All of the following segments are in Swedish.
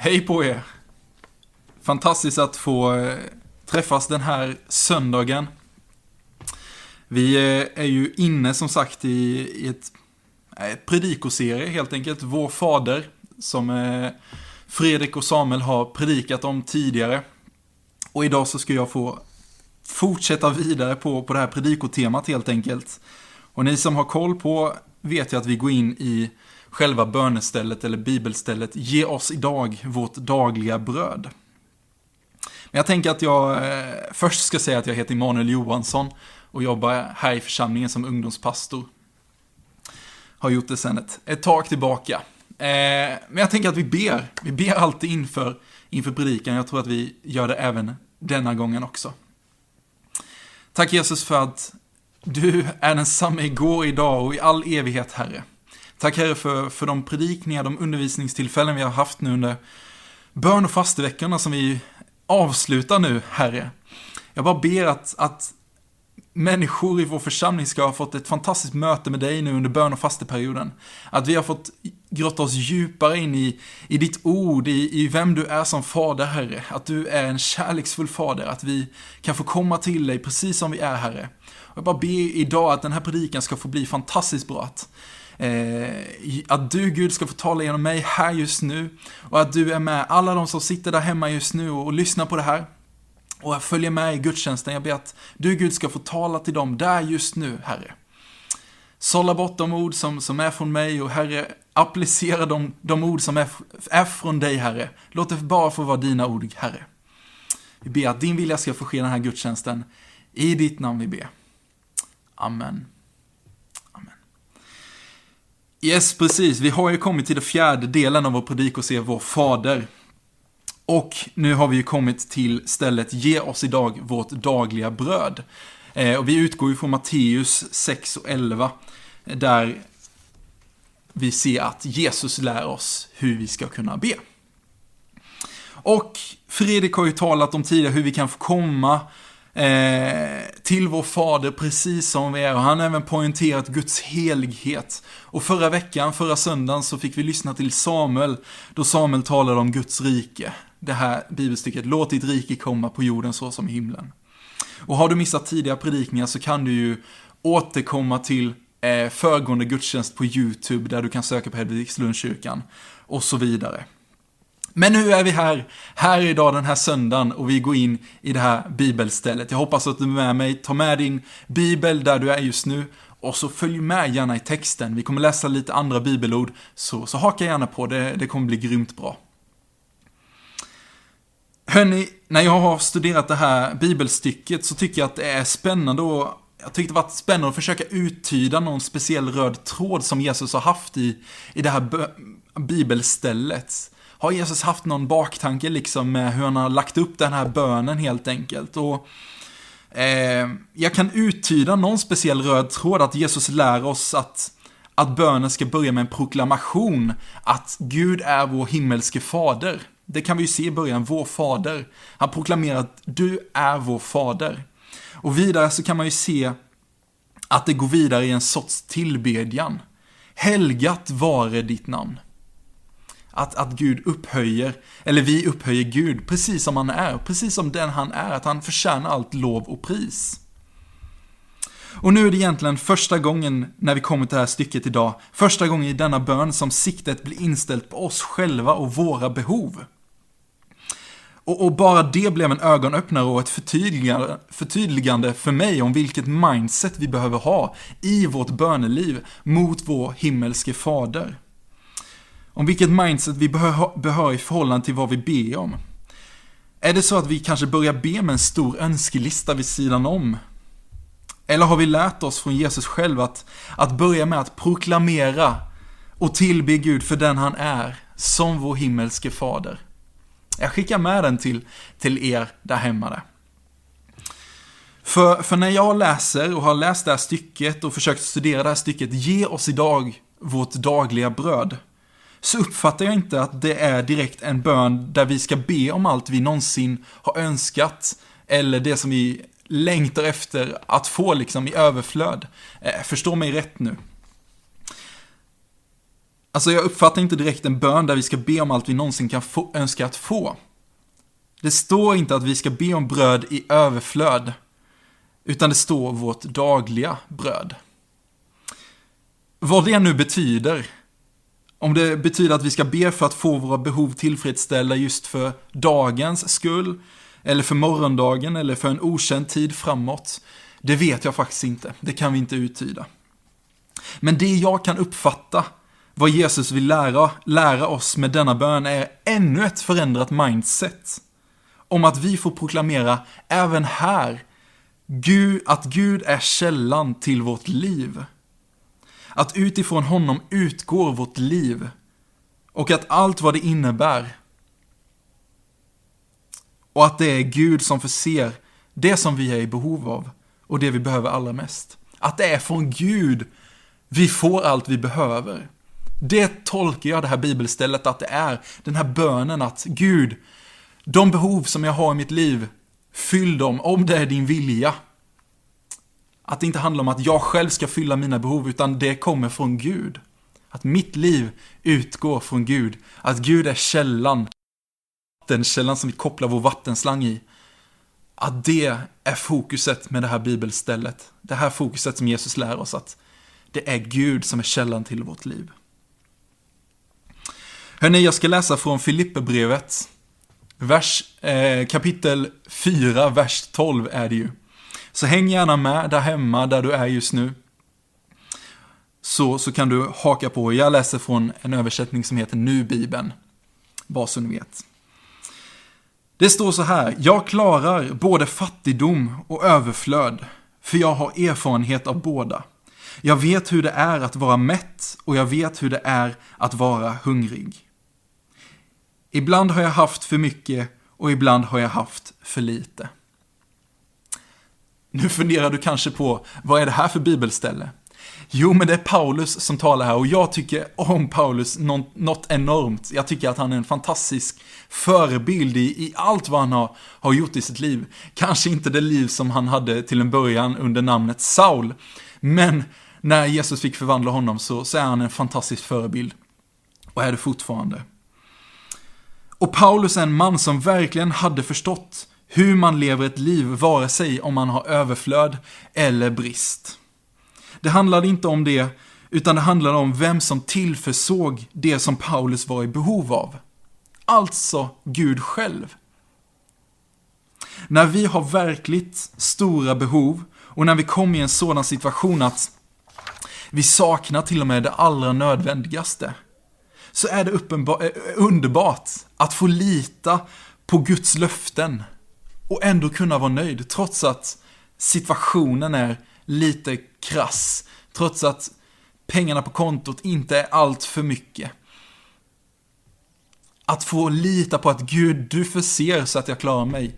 Hej på er! Fantastiskt att få eh, träffas den här söndagen. Vi eh, är ju inne som sagt i, ett, eh, ett predikoserie helt enkelt. Vår fader, som Fredrik och Samuel har predikat om tidigare. Och idag så ska jag få fortsätta vidare på, på det här predikotemat helt enkelt. Och ni som har koll på vet ju att vi går in i själva bönestället eller bibelstället Ge oss idag vårt dagliga bröd. Men jag tänker att jag eh, först ska säga att jag heter Emanuel Johansson och jobbar här i församlingen som ungdomspastor. Har gjort det sedan ett, ett tag tillbaka. Eh, men jag tänker att vi ber. Vi ber alltid inför, inför predikan. Jag tror att vi gör det även denna gången också. Tack Jesus för att du är densamma igår, idag och i all evighet, Herre. Tack Herre för, för de predikningar, de undervisningstillfällen vi har haft nu under bön och fasteveckorna som vi avslutar nu, Herre. Jag bara ber att, att människor i vår församling ska ha fått ett fantastiskt möte med dig nu under bön och fasteperioden. Att vi har fått grotta oss djupare in i, i ditt ord, i, i vem du är som fader, Herre. Att du är en kärleksfull fader, att vi kan få komma till dig precis som vi är, Herre. Och jag bara ber idag att den här predikan ska få bli fantastiskt bra. Att, eh, att du Gud ska få tala genom mig här just nu. Och att du är med alla de som sitter där hemma just nu och, och lyssnar på det här. Och jag följer med i gudstjänsten. Jag ber att du Gud ska få tala till dem där just nu, Herre. Sålla bort de ord som, som är från mig och Herre, applicera de, de ord som är, är från dig, Herre. Låt det bara få vara dina ord, Herre. Vi ber att din vilja ska få ske den här gudstjänsten. I ditt namn vi ber. Amen. Yes, precis. Vi har ju kommit till den fjärde delen av vår predik och se vår fader. Och nu har vi ju kommit till stället Ge oss idag vårt dagliga bröd. Eh, och vi utgår ju från Matteus 6 och 11. Där vi ser att Jesus lär oss hur vi ska kunna be. Och Fredrik har ju talat om tidigare hur vi kan få komma eh, till vår fader precis som vi är. Och han har även poängterat Guds helighet. Och förra veckan, förra söndagen, så fick vi lyssna till Samuel, då Samuel talade om Guds rike. Det här bibelstycket, låt ditt rike komma på jorden så som i himlen. Och har du missat tidigare predikningar så kan du ju återkomma till eh, föregående gudstjänst på YouTube där du kan söka på Hedvigslundskyrkan och så vidare. Men nu är vi här, här idag den här söndagen och vi går in i det här bibelstället. Jag hoppas att du är med mig, ta med din bibel där du är just nu och så följ med gärna i texten. Vi kommer läsa lite andra bibelord, så, så haka gärna på, det, det kommer bli grymt bra. Hörni, när jag har studerat det här bibelstycket så tycker jag att det är spännande och jag tyckte det var spännande att försöka uttyda någon speciell röd tråd som Jesus har haft i, i det här bibelstället. Har Jesus haft någon baktanke liksom med hur han har lagt upp den här bönen helt enkelt? Och eh, Jag kan uttyda någon speciell röd tråd att Jesus lär oss att att bönen ska börja med en proklamation att Gud är vår himmelske fader. Det kan vi ju se i början, vår fader. Han proklamerar att du är vår fader. Och vidare så kan man ju se att det går vidare i en sorts tillbedjan. Helgat vare ditt namn. Att, att Gud upphöjer, eller vi upphöjer Gud precis som han är, precis som den han är, att han förtjänar allt lov och pris. Och nu är det egentligen första gången när vi kommer till det här stycket idag, första gången i denna bön som siktet blir inställt på oss själva och våra behov. Och, och, bara det blev en ögonöppnare och ett förtydligande, förtydligande för mig om vilket mindset vi behöver ha i vårt böneliv mot vår himmelske fader. Om vilket mindset vi behöver, i förhållande till vad vi ber om. Är det så att vi kanske börjar be med en stor önskelista vid sidan om? Eller har vi lärt oss från Jesus själv att, att börja med att proklamera och tillbe Gud för den han är, som vår himmelske fader? Jag skickar med den till, till er där hemma där. För, för när jag läser och har läst det här stycket och försökt studera det här stycket, ge oss idag vårt dagliga bröd. Så uppfattar jag inte att det är direkt en bön där vi ska be om allt vi någonsin har önskat. Eller det som vi längtar efter att få liksom i överflöd. Eh, förstå mig rätt nu. Alltså jag uppfattar inte direkt en bön där vi ska be om allt vi någonsin kan få, önska att få. Det står inte att vi ska be om bröd i överflöd, utan det står vårt dagliga bröd. Vad det nu betyder, om det betyder att vi ska be för att få våra behov tillfredsställda just för dagens skull, eller för morgondagen, eller för en okänd tid framåt, det vet jag faktiskt inte. Det kan vi inte uttyda. Men det jag kan uppfatta vad Jesus vill lära, lära oss med denna bön är ännu ett förändrat mindset. Om att vi får proklamera även här Gud, att Gud är källan till vårt liv. Att utifrån honom utgår vårt liv. Och att allt vad det innebär. Och att det är Gud som förser det som vi är i behov av och det vi behöver allra mest. Att det är från Gud vi får allt vi behöver. Det tolkar jag det här bibelstället att det är, den här bönen att Gud, de behov som jag har i mitt liv, fyll dem om det är din vilja. Att det inte handlar om att jag själv ska fylla mina behov, utan det kommer från Gud. Att mitt liv utgår från Gud. Att Gud är källan, den källan som vi kopplar vår vattenslang i. Att det är fokuset med det här bibelstället. Det här fokuset som Jesus lär oss att det är Gud som är källan till vårt liv. Hörni, jag ska läsa från Filipperbrevet. Vers, eh, kapitel 4, vers 12 är det ju. Så häng gärna med där hemma, där du är just nu. Så, så kan du haka på. Jag läser från en översättning som heter Nu-bibeln. Bara så ni vet. Det står så här. Jag klarar både fattigdom och överflöd. För jag har erfarenhet av båda. Jag vet hur det är att vara mätt och jag vet hur det är att vara hungrig. Ibland har jag haft för mycket och ibland har jag haft för lite. Nu funderar du kanske på, vad är det här för bibelställe? Jo, men det är Paulus som talar här och jag tycker om Paulus något enormt. Jag tycker att han är en fantastisk förebild i, i allt vad han har, har gjort i sitt liv. Kanske inte det liv som han hade till en början under namnet Saul, men när Jesus fick förvandla honom så, så är han en fantastisk förebild. Och är det fortfarande. Och Paulus är en man som verkligen hade förstått hur man lever ett liv, vare sig om man har överflöd eller brist. Det handlade inte om det, utan det handlade om vem som tillförsåg det som Paulus var i behov av. Alltså Gud själv. När vi har verkligt stora behov och när vi kommer i en sådan situation att vi saknar till och med det allra nödvändigaste, så är det eh, underbart att få lita på Guds löften och ändå kunna vara nöjd trots att situationen är lite krass, trots att pengarna på kontot inte är allt för mycket. Att få lita på att Gud, du förser så att jag klarar mig.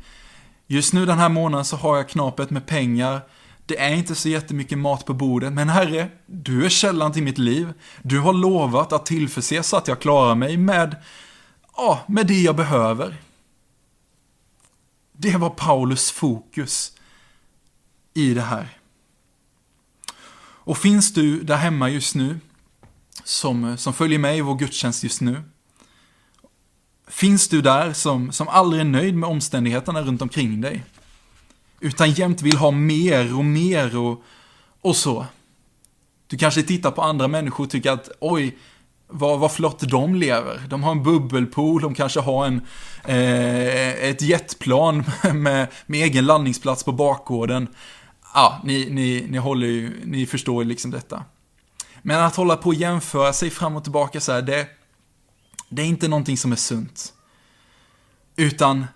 Just nu den här månaden så har jag knapet med pengar, det är inte så jättemycket mat på bordet, men Herre, du är källan till mitt liv. Du har lovat att tillförse så att jag klarar mig med, ja, med det jag behöver. Det var Paulus fokus i det här. Och finns du där hemma just nu, som, som följer med i vår gudstjänst just nu, finns du där som, som aldrig är nöjd med omständigheterna runt omkring dig, utan jämt vill ha mer och mer och, och så. Du kanske tittar på andra människor och tycker att oj, vad, vad flott de lever. De har en bubbelpool, de kanske har en, eh, ett jetplan med, med egen landningsplats på bakgården. Ja, ni, ni, ni, håller ju, ni förstår liksom detta. Men att hålla på och jämföra sig fram och tillbaka så här, det, det är inte någonting som är sunt. Utan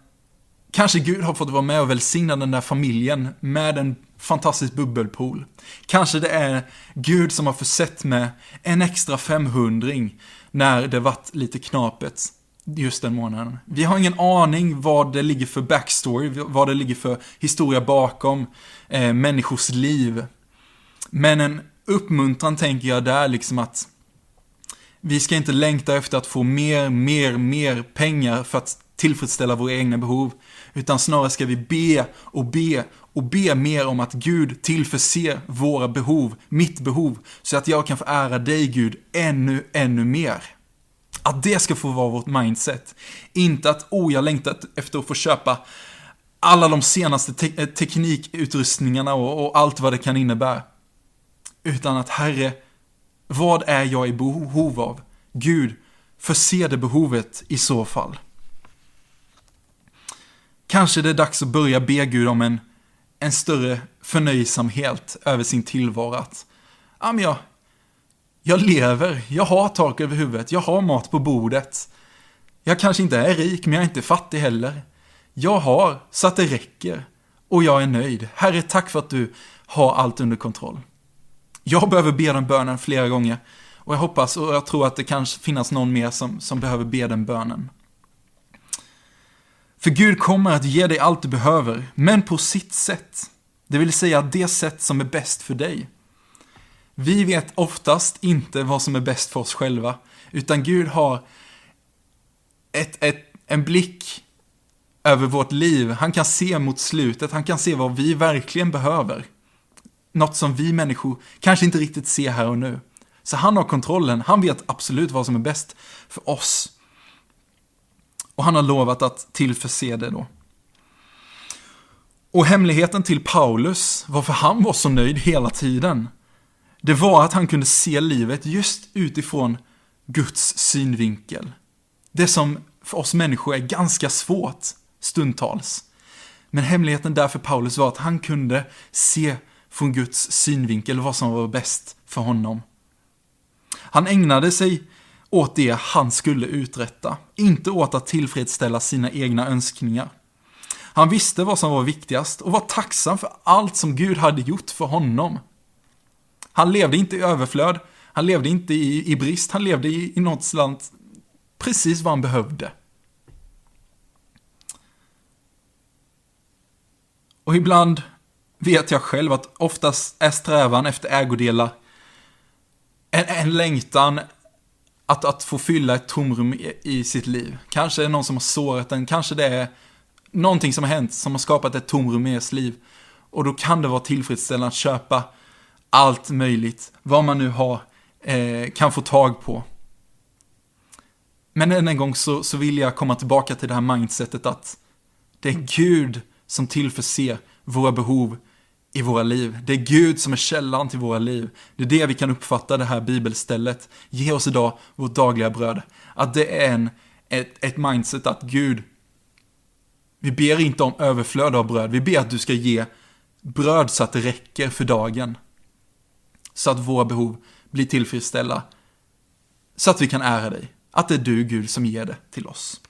Kanske Gud har fått vara med och välsigna den där familjen med en fantastisk bubbelpool. Kanske det är Gud som har försett med en extra 500 när det varit lite knapet just den månaden. Vi har ingen aning vad det ligger för backstory, vad det ligger för historia bakom eh, människors liv. Men en uppmuntran tänker jag där liksom att vi ska inte längta efter att få mer, mer, mer pengar för att tillfredsställa våra egna behov, utan snarare ska vi be och be och be mer om att Gud tillförser våra behov, mitt behov, så att jag kan få ära dig Gud ännu, ännu mer. Att det ska få vara vårt mindset. Inte att, oh, jag längtar efter att få köpa alla de senaste te eh, teknikutrustningarna och, och allt vad det kan innebära. Utan att, Herre, vad är jag i behov av? Gud, förse det behovet i så fall. Kanske det är dags att börja be Gud om en, en större förnöjsamhet över sin tillvaro. Att, ja, men jag, jag lever, jag har tak över huvudet, jag har mat på bordet. Jag kanske inte är rik, men jag är inte fattig heller. Jag har så att det räcker och jag är nöjd. Herre, tack för att du har allt under kontroll. Jag behöver be den bönen flera gånger och jag hoppas och jag tror att det kanske finns någon mer som, som behöver be den bönen. För Gud kommer att ge dig allt du behöver, men på sitt sätt. Det vill säga det sätt som är bäst för dig. Vi vet oftast inte vad som är bäst för oss själva, utan Gud har ett, ett, en blick över vårt liv. Han kan se mot slutet, han kan se vad vi verkligen behöver. Något som vi människor kanske inte riktigt ser här och nu. Så han har kontrollen, han vet absolut vad som är bäst för oss. Och han har lovat att tillförse det då. Och hemligheten till Paulus, varför han var så nöjd hela tiden, det var att han kunde se livet just utifrån Guds synvinkel. Det som för oss människor är ganska svårt stundtals. Men hemligheten där för Paulus var att han kunde se från Guds synvinkel vad som var bäst för honom. Han ägnade sig åt det han skulle uträtta, inte åt att tillfredsställa sina egna önskningar. Han visste vad som var viktigast och var tacksam för allt som Gud hade gjort för honom. Han levde inte i överflöd, han levde inte i, i brist, han levde i, i något slant precis vad han behövde. Och ibland vet jag själv att oftast är strävan efter ägodelar en, en längtan att, att få fylla ett tomrum i, i sitt liv. Kanske är det någon som har sårat den, kanske det är någonting som har hänt som har skapat ett tomrum i ens liv. Och då kan det vara tillfredsställande att köpa allt möjligt, vad man nu har, eh, kan få tag på. Men än en gång så, så vill jag komma tillbaka till det här mindsetet att det är Gud som tillförser våra behov i våra liv. Det är Gud som är källan till våra liv. Det är det vi kan uppfatta det här bibelstället. Ge oss idag vårt dagliga bröd. Att det är en, ett, ett mindset att Gud, vi ber inte om överflöd av bröd. Vi ber att du ska ge bröd så att det räcker för dagen. Så att våra behov blir tillfredsställda. Så att vi kan ära dig. Att det är du Gud som ger det till oss.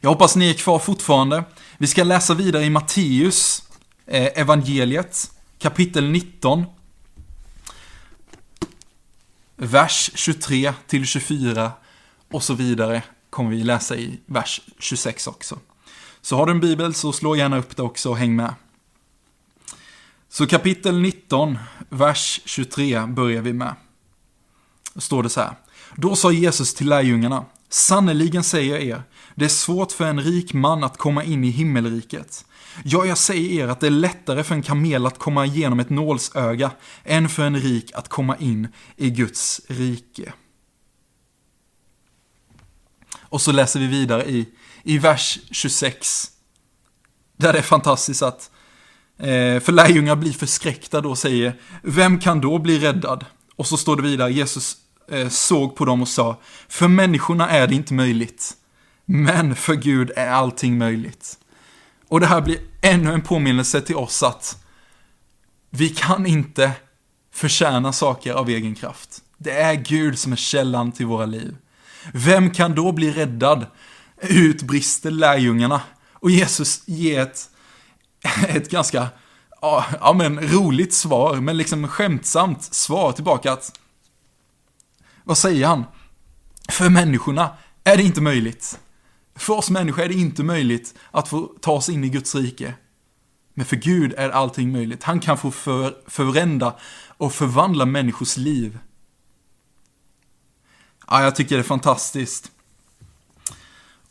Jag hoppas ni är kvar fortfarande. Vi ska läsa vidare i Matteus Eh, evangeliet, kapitel 19. Vers 23 till 24 och så vidare kommer vi läsa i vers 26 också. Så har du en bibel så slå gärna upp det också och häng med. Så kapitel 19, vers 23 börjar vi med. Då står det så här. Då sa Jesus till lärjungarna, Sannerligen säger jag er, det är svårt för en rik man att komma in i himmelriket. Ja, jag säger er att det är lättare för en kamel att komma igenom ett nålsöga än för en rik att komma in i Guds rike. Och så läser vi vidare i, i vers 26. Där det är fantastiskt att eh, för lärjungar blir förskräckta då och säger Vem kan då bli räddad? Och så står det vidare, Jesus Eh, såg på dem och sa För människorna är det inte möjligt, men för Gud är allting möjligt. Och det här blir ännu en påminnelse till oss att vi kan inte förtjäna saker av egen kraft. Det är Gud som är källan till våra liv. Vem kan då bli räddad? Utbrister lärjungarna. Och Jesus ger ett, ett ganska ja, men roligt svar, men liksom skämtsamt svar tillbaka att vad säger han? För människorna är det inte möjligt. För oss människor är det inte möjligt att få ta oss in i Guds rike. Men för Gud är allting möjligt. Han kan få för, förändra och förvandla människors liv. Ja, jag tycker det är fantastiskt.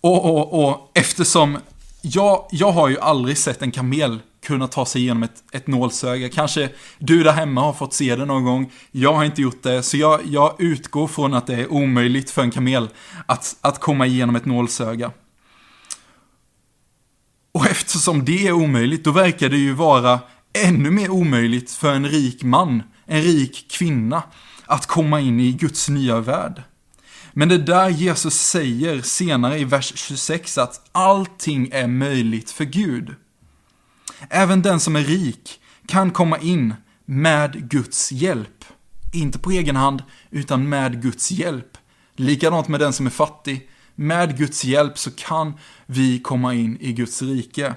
Och, och, och eftersom jag, jag har ju aldrig sett en kamel kunna ta sig igenom ett, ett nålsöga. Kanske du där hemma har fått se det någon gång. Jag har inte gjort det, så jag, jag utgår från att det är omöjligt för en kamel att, att komma igenom ett nålsöga. Och eftersom det är omöjligt, då verkar det ju vara ännu mer omöjligt för en rik man, en rik kvinna, att komma in i Guds nya värld. Men det där Jesus säger senare i vers 26 att allting är möjligt för Gud. Även den som är rik kan komma in med Guds hjälp. Inte på egen hand, utan med Guds hjälp. Likadant med den som är fattig. Med Guds hjälp så kan vi komma in i Guds rike.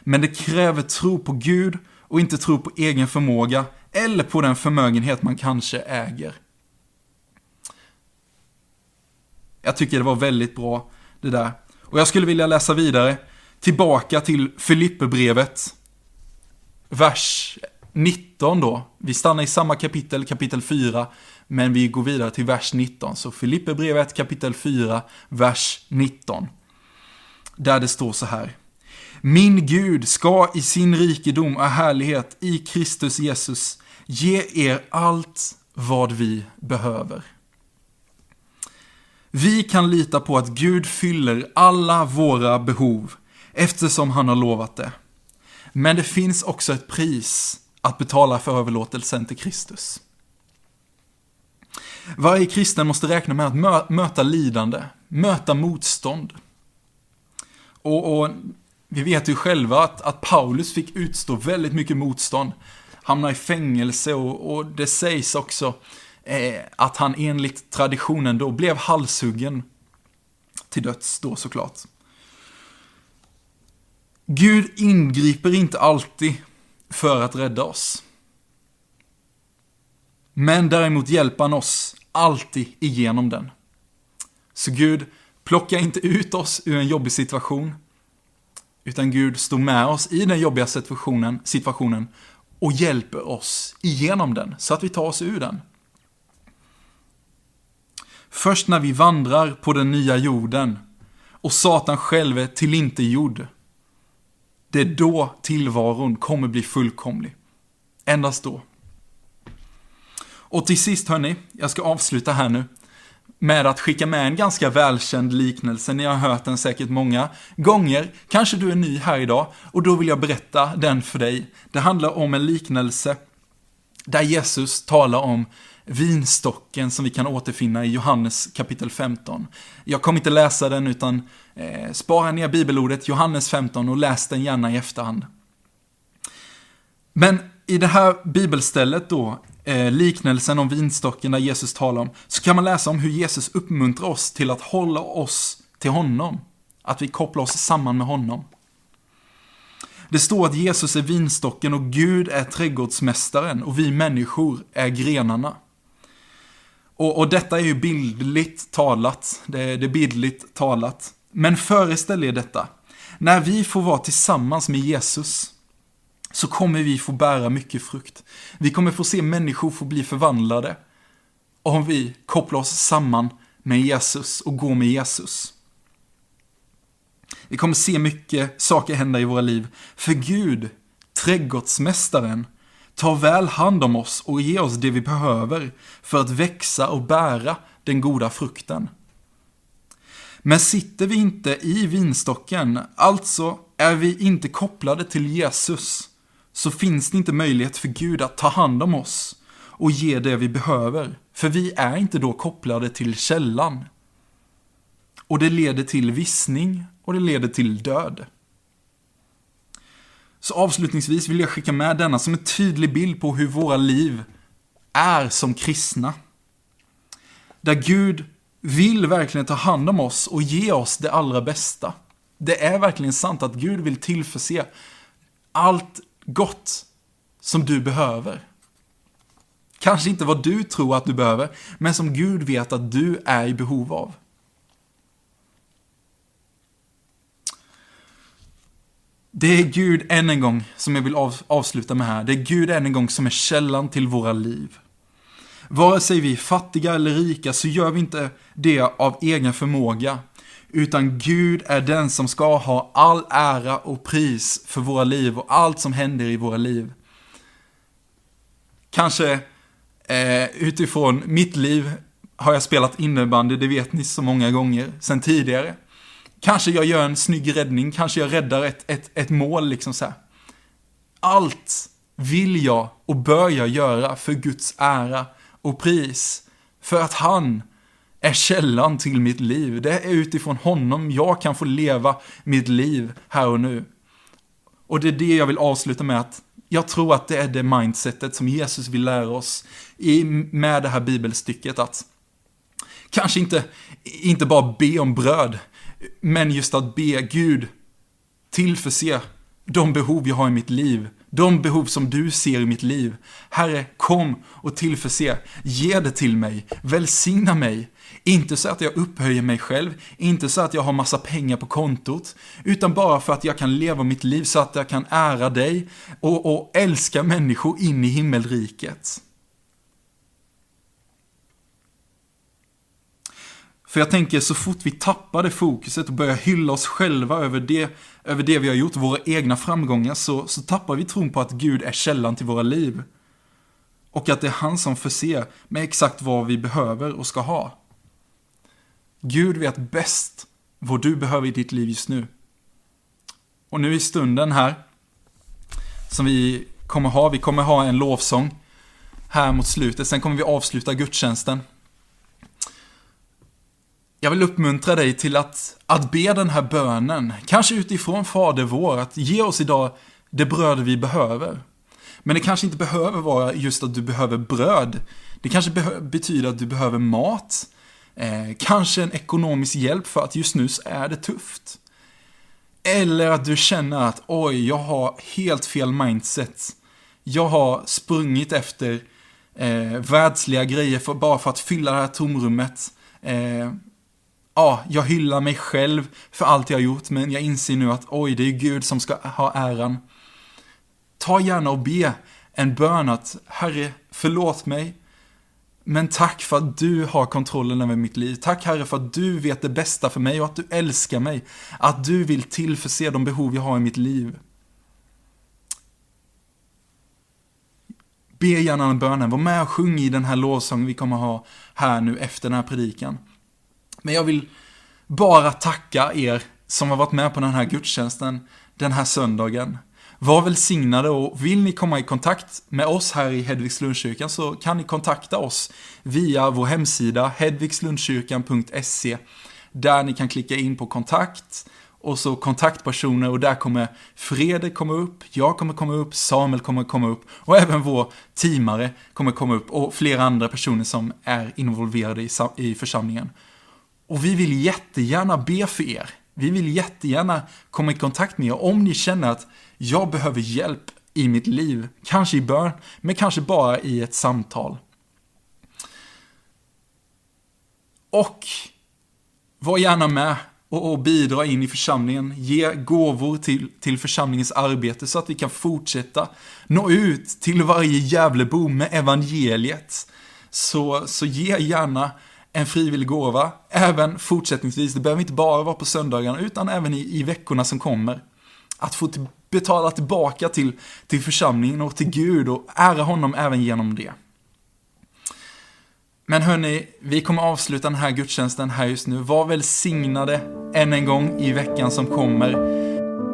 Men det kräver tro på Gud och inte tro på egen förmåga eller på den förmögenhet man kanske äger. Jag tycker det var väldigt bra det där. Och jag skulle vilja läsa vidare tillbaka till Filipperbrevet, vers 19 då. Vi stannar i samma kapitel, kapitel 4, men vi går vidare till vers 19. Så Filipperbrevet kapitel 4, vers 19. Där det står så här. Min Gud ska i sin rikedom och härlighet i Kristus Jesus ge er allt vad vi behöver. Vi kan lita på att Gud fyller alla våra behov eftersom han har lovat det. Men det finns också ett pris att betala för överlåtelsen till Kristus. Varje kristen måste räkna med att möta lidande, möta motstånd. Och, och vi vet ju själva att, att, Paulus fick utstå väldigt mycket motstånd. Hamna i fängelse och, och det sägs också eh, att han enligt traditionen då blev halshuggen till döds då såklart. Gud ingriper inte alltid för att rädda oss. Men däremot hjälper han oss alltid igenom den. Så Gud plocka inte ut oss ur en jobbig situation, utan Gud står med oss i den jobbiga situationen, situationen och hjälper oss igenom den, så att vi tar oss ur den. Först när vi vandrar på den nya jorden och Satan själv är tillintetgjord, det är då tillvaron kommer bli fullkomlig. Endast då. Och till sist hörni, jag ska avsluta här nu med att skicka med en ganska välkänd liknelse. Ni har hört den säkert många gånger. Kanske du är ny här idag och då vill jag berätta den för dig. Det handlar om en liknelse där Jesus talar om vinstocken som vi kan återfinna i Johannes kapitel 15. Jag kommer inte läsa den utan eh, spara ner bibelordet Johannes 15 och läs den gärna i efterhand. Men i det här bibelstället då, eh, liknelsen om vinstocken där Jesus talar om, så kan man läsa om hur Jesus uppmuntrar oss till att hålla oss till honom. Att vi kopplar oss samman med honom. Det står att Jesus är vinstocken och Gud är trädgårdsmästaren och vi människor är grenarna. Och, och detta är ju bildligt talat. Det det är bildligt talat. Men föreställ er detta. När vi får vara tillsammans med Jesus så kommer vi få bära mycket frukt. Vi kommer få se människor få bli förvandlade om vi kopplar oss samman med Jesus och går med Jesus. Vi kommer se mycket saker hända i våra liv. För Gud, trädgårdsmästaren, tar väl hand om oss och ger oss det vi behöver för att växa och bära den goda frukten. Men sitter vi inte i vinstocken, alltså är vi inte kopplade till Jesus, så finns det inte möjlighet för Gud att ta hand om oss och ge det vi behöver, för vi är inte då kopplade till källan. Och det leder till vissning och det leder till död. Så avslutningsvis vill jag skicka med denna som en tydlig bild på hur våra liv är som kristna. Där Gud vill verkligen ta hand om oss och ge oss det allra bästa. Det är verkligen sant att Gud vill tillförse allt gott som du behöver. Kanske inte vad du tror att du behöver, men som Gud vet att du är i behov av. Det är Gud än en gång som jag vill avsluta med här. Det är Gud än en gång som är källan till våra liv. Vare sig vi är fattiga eller rika så gör vi inte det av egen förmåga. utan Gud är den som ska ha all ära och pris för våra liv och allt som händer i våra liv. Kanske eh, utifrån mitt liv har jag spelat innebandy, det vet ni så många gånger sen tidigare. Kanske jag gör en snygg räddning, kanske jag räddar ett, ett, ett mål liksom så här. Allt vill jag och bör jag göra för Guds ära och pris. För att han är källan till mitt liv. Det är utifrån honom jag kan få leva mitt liv här och nu. Och det är det jag vill avsluta med att jag tror att det är det mindsetet som Jesus vill lära oss i, med det här bibelstycket att kanske inte, inte bara be om bröd, men just att be Gud tillförse de behov jag har i mitt liv de behov som du ser i mitt liv. Herre, kom och tillförse. Ge det till mig. Välsigna mig. Inte så att jag upphöjer mig själv, inte så att jag har massa pengar på kontot, utan bara för att jag kan leva mitt liv så att jag kan ära dig och, och älska människor in i himmelriket. För jag tänker så fort vi tappar det fokuset och börjar hylla oss själva över det, över det vi har gjort, våra egna framgångar, så, så tappar vi tron på att Gud är källan till våra liv. Och att det är han som förser med exakt vad vi behöver och ska ha. Gud vet bäst vad du behöver i ditt liv just nu. Och nu i stunden här, som vi kommer ha, vi kommer ha en lovsång här mot slutet, sen kommer vi avsluta gudstjänsten. Jag vill uppmuntra dig till att, att be den här bönen, kanske utifrån Fader vår, att ge oss idag det bröd vi behöver. Men det kanske inte behöver vara just att du behöver bröd. Det kanske betyder att du behöver mat. Eh, kanske en ekonomisk hjälp för att just nu så är det tufft. Eller att du känner att oj, jag har helt fel mindset. Jag har sprungit efter eh, världsliga grejer för, bara för att fylla det här tomrummet. Eh, ja, jag hyllar mig själv för allt jag har gjort, men jag inser nu att oj, det är Gud som ska ha äran. Ta gärna och be en bön att Herre, förlåt mig, men tack för att du har kontrollen över mitt liv. Tack Herre för att du vet det bästa för mig och att du älskar mig. Att du vill tillförse de behov jag har i mitt liv. Be gärna den bönen, var med och sjung i den här lovsången vi kommer ha här nu efter den här predikan. Men jag vill bara tacka er som har varit med på den här gudstjänsten den här söndagen. Var välsignade och vill ni komma i kontakt med oss här i Hedvigslundskyrkan så kan ni kontakta oss via vår hemsida hedvigslundskyrkan.se där ni kan klicka in på kontakt och så kontaktpersoner och där kommer Fredrik komma upp, jag kommer komma upp, Samuel kommer komma upp och även vår teamare kommer komma upp och flera andra personer som är involverade i församlingen. Och vi vill jättegärna be för er. Vi vill jättegärna komma i kontakt med er om ni känner att jag behöver hjälp i mitt liv. Kanske i bön, men kanske bara i ett samtal. Och var gärna med och, och bidra in i församlingen. Ge gåvor till, till församlingens arbete så att vi kan fortsätta nå ut till varje Gävlebo med evangeliet. Så, så ge gärna en frivillig gåva, även fortsättningsvis. Det behöver inte bara vara på söndagarna, utan även i, i veckorna som kommer. Att få till, betala tillbaka till, till församlingen och till Gud och ära honom även genom det. Men hörni, vi kommer avsluta den här gudstjänsten här just nu. Var välsignade än en gång i veckan som kommer.